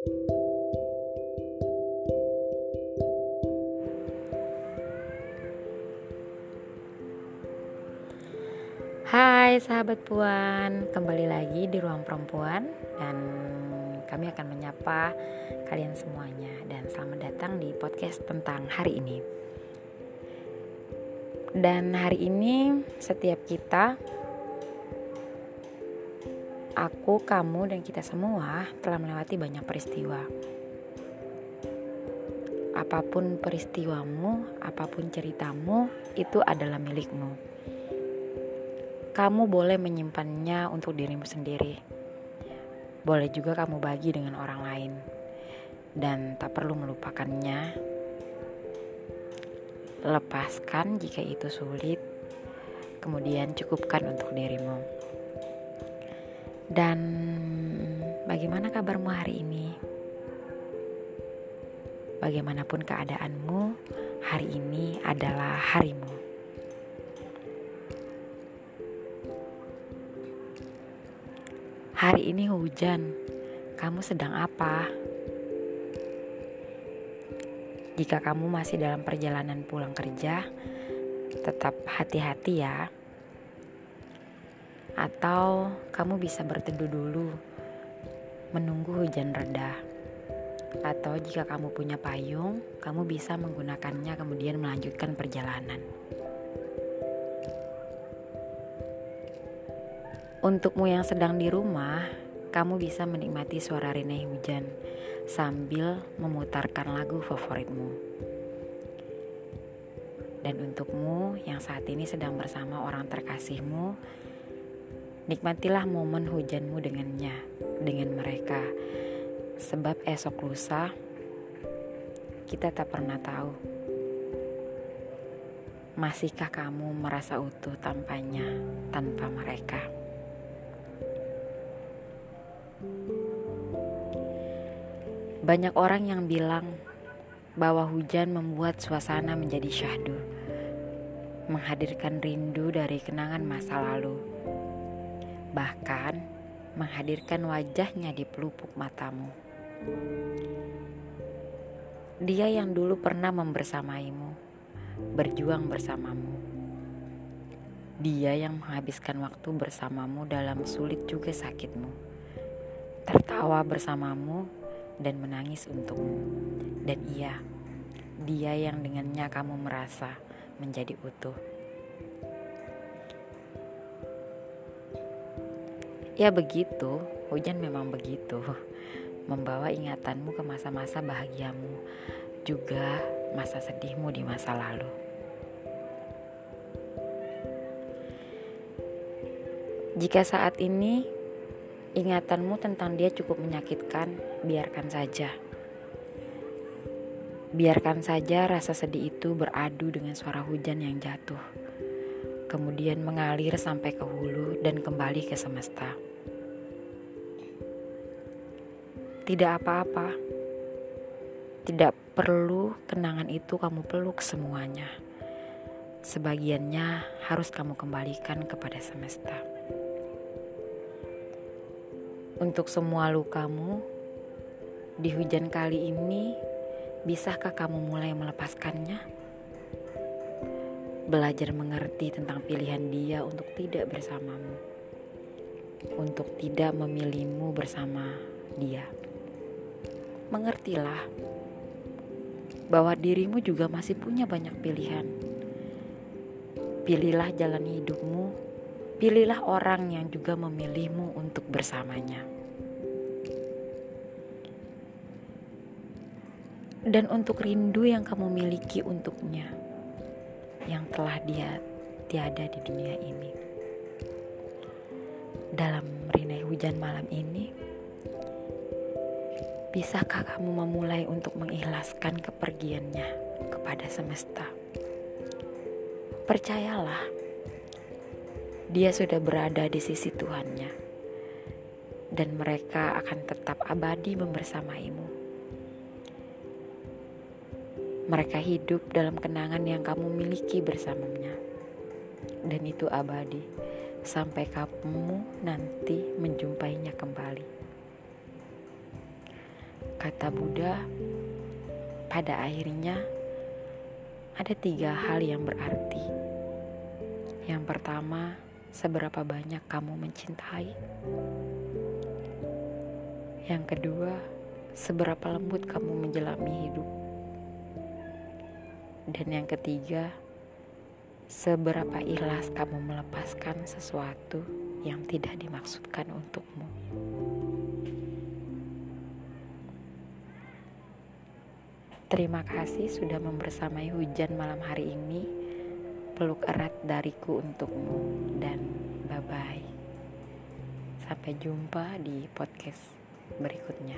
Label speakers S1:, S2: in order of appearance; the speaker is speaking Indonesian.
S1: Hai sahabat Puan, kembali lagi di ruang perempuan dan kami akan menyapa kalian semuanya dan selamat datang di podcast tentang hari ini. Dan hari ini setiap kita aku, kamu dan kita semua telah melewati banyak peristiwa. Apa pun peristiwamu, apa pun ceritamu, itu adalah milikmu kamu boleh menyimpannya untuk dirimu sendiri. Boleh juga kamu bagi dengan orang lain, dan tak perlu melupakannya. Lepaskan jika itu sulit, kemudian cukupkan untuk dirimu. Dan bagaimana kabarmu hari ini? Bagaimanapun keadaanmu, hari ini adalah harimu. Hari ini hujan, kamu sedang apa? Jika kamu masih dalam perjalanan pulang kerja, tetap hati-hati ya. Atau kamu bisa berteduh dulu, menunggu hujan reda. Atau jika kamu punya payung, kamu bisa menggunakannya kemudian melanjutkan perjalanan. Untukmu yang sedang di rumah, kamu bisa menikmati suara rinai hujan sambil memutarkan lagu favoritmu. Dan untukmu yang saat ini sedang bersama orang terkasihmu, nikmatilah momen hujanmu dengannya, dengan mereka. Sebab esok lusa, kita tak pernah tahu. Masihkah kamu merasa utuh tanpanya, tanpa mereka? Banyak orang yang bilang bahwa hujan membuat suasana menjadi syahdu, menghadirkan rindu dari kenangan masa lalu, bahkan menghadirkan wajahnya di pelupuk matamu. Dia yang dulu pernah membersamaimu, berjuang bersamamu. Dia yang menghabiskan waktu bersamamu dalam sulit juga sakitmu, tertawa bersamamu dan menangis untukmu. Dan iya, dia yang dengannya kamu merasa menjadi utuh. Ya begitu, hujan memang begitu. Membawa ingatanmu ke masa-masa bahagiamu, juga masa sedihmu di masa lalu. Jika saat ini ingatanmu tentang dia cukup menyakitkan, biarkan saja. Biarkan saja rasa sedih itu beradu dengan suara hujan yang jatuh, kemudian mengalir sampai ke hulu dan kembali ke semesta. Tidak apa-apa, tidak perlu kenangan itu kamu peluk semuanya. Sebagiannya harus kamu kembalikan kepada semesta. Untuk semua lukamu, di hujan kali ini, bisakah kamu mulai melepaskannya? Belajar mengerti tentang pilihan dia untuk tidak bersamamu, untuk tidak memilihmu bersama dia. Mengertilah bahwa dirimu juga masih punya banyak pilihan. Pilihlah jalan hidupmu Pilihlah orang yang juga memilihmu untuk bersamanya. Dan untuk rindu yang kamu miliki untuknya, yang telah dia tiada di dunia ini. Dalam rinai hujan malam ini, bisakah kamu memulai untuk mengikhlaskan kepergiannya kepada semesta? Percayalah dia sudah berada di sisi Tuhannya, dan mereka akan tetap abadi membersamaimu. Mereka hidup dalam kenangan yang kamu miliki bersamanya, dan itu abadi sampai kamu nanti menjumpainya kembali. Kata Buddha, pada akhirnya ada tiga hal yang berarti. Yang pertama, seberapa banyak kamu mencintai. Yang kedua, seberapa lembut kamu menjalani hidup. Dan yang ketiga, seberapa ikhlas kamu melepaskan sesuatu yang tidak dimaksudkan untukmu. Terima kasih sudah membersamai hujan malam hari ini. Peluk erat dariku untukmu dan bye-bye. Sampai jumpa di podcast berikutnya.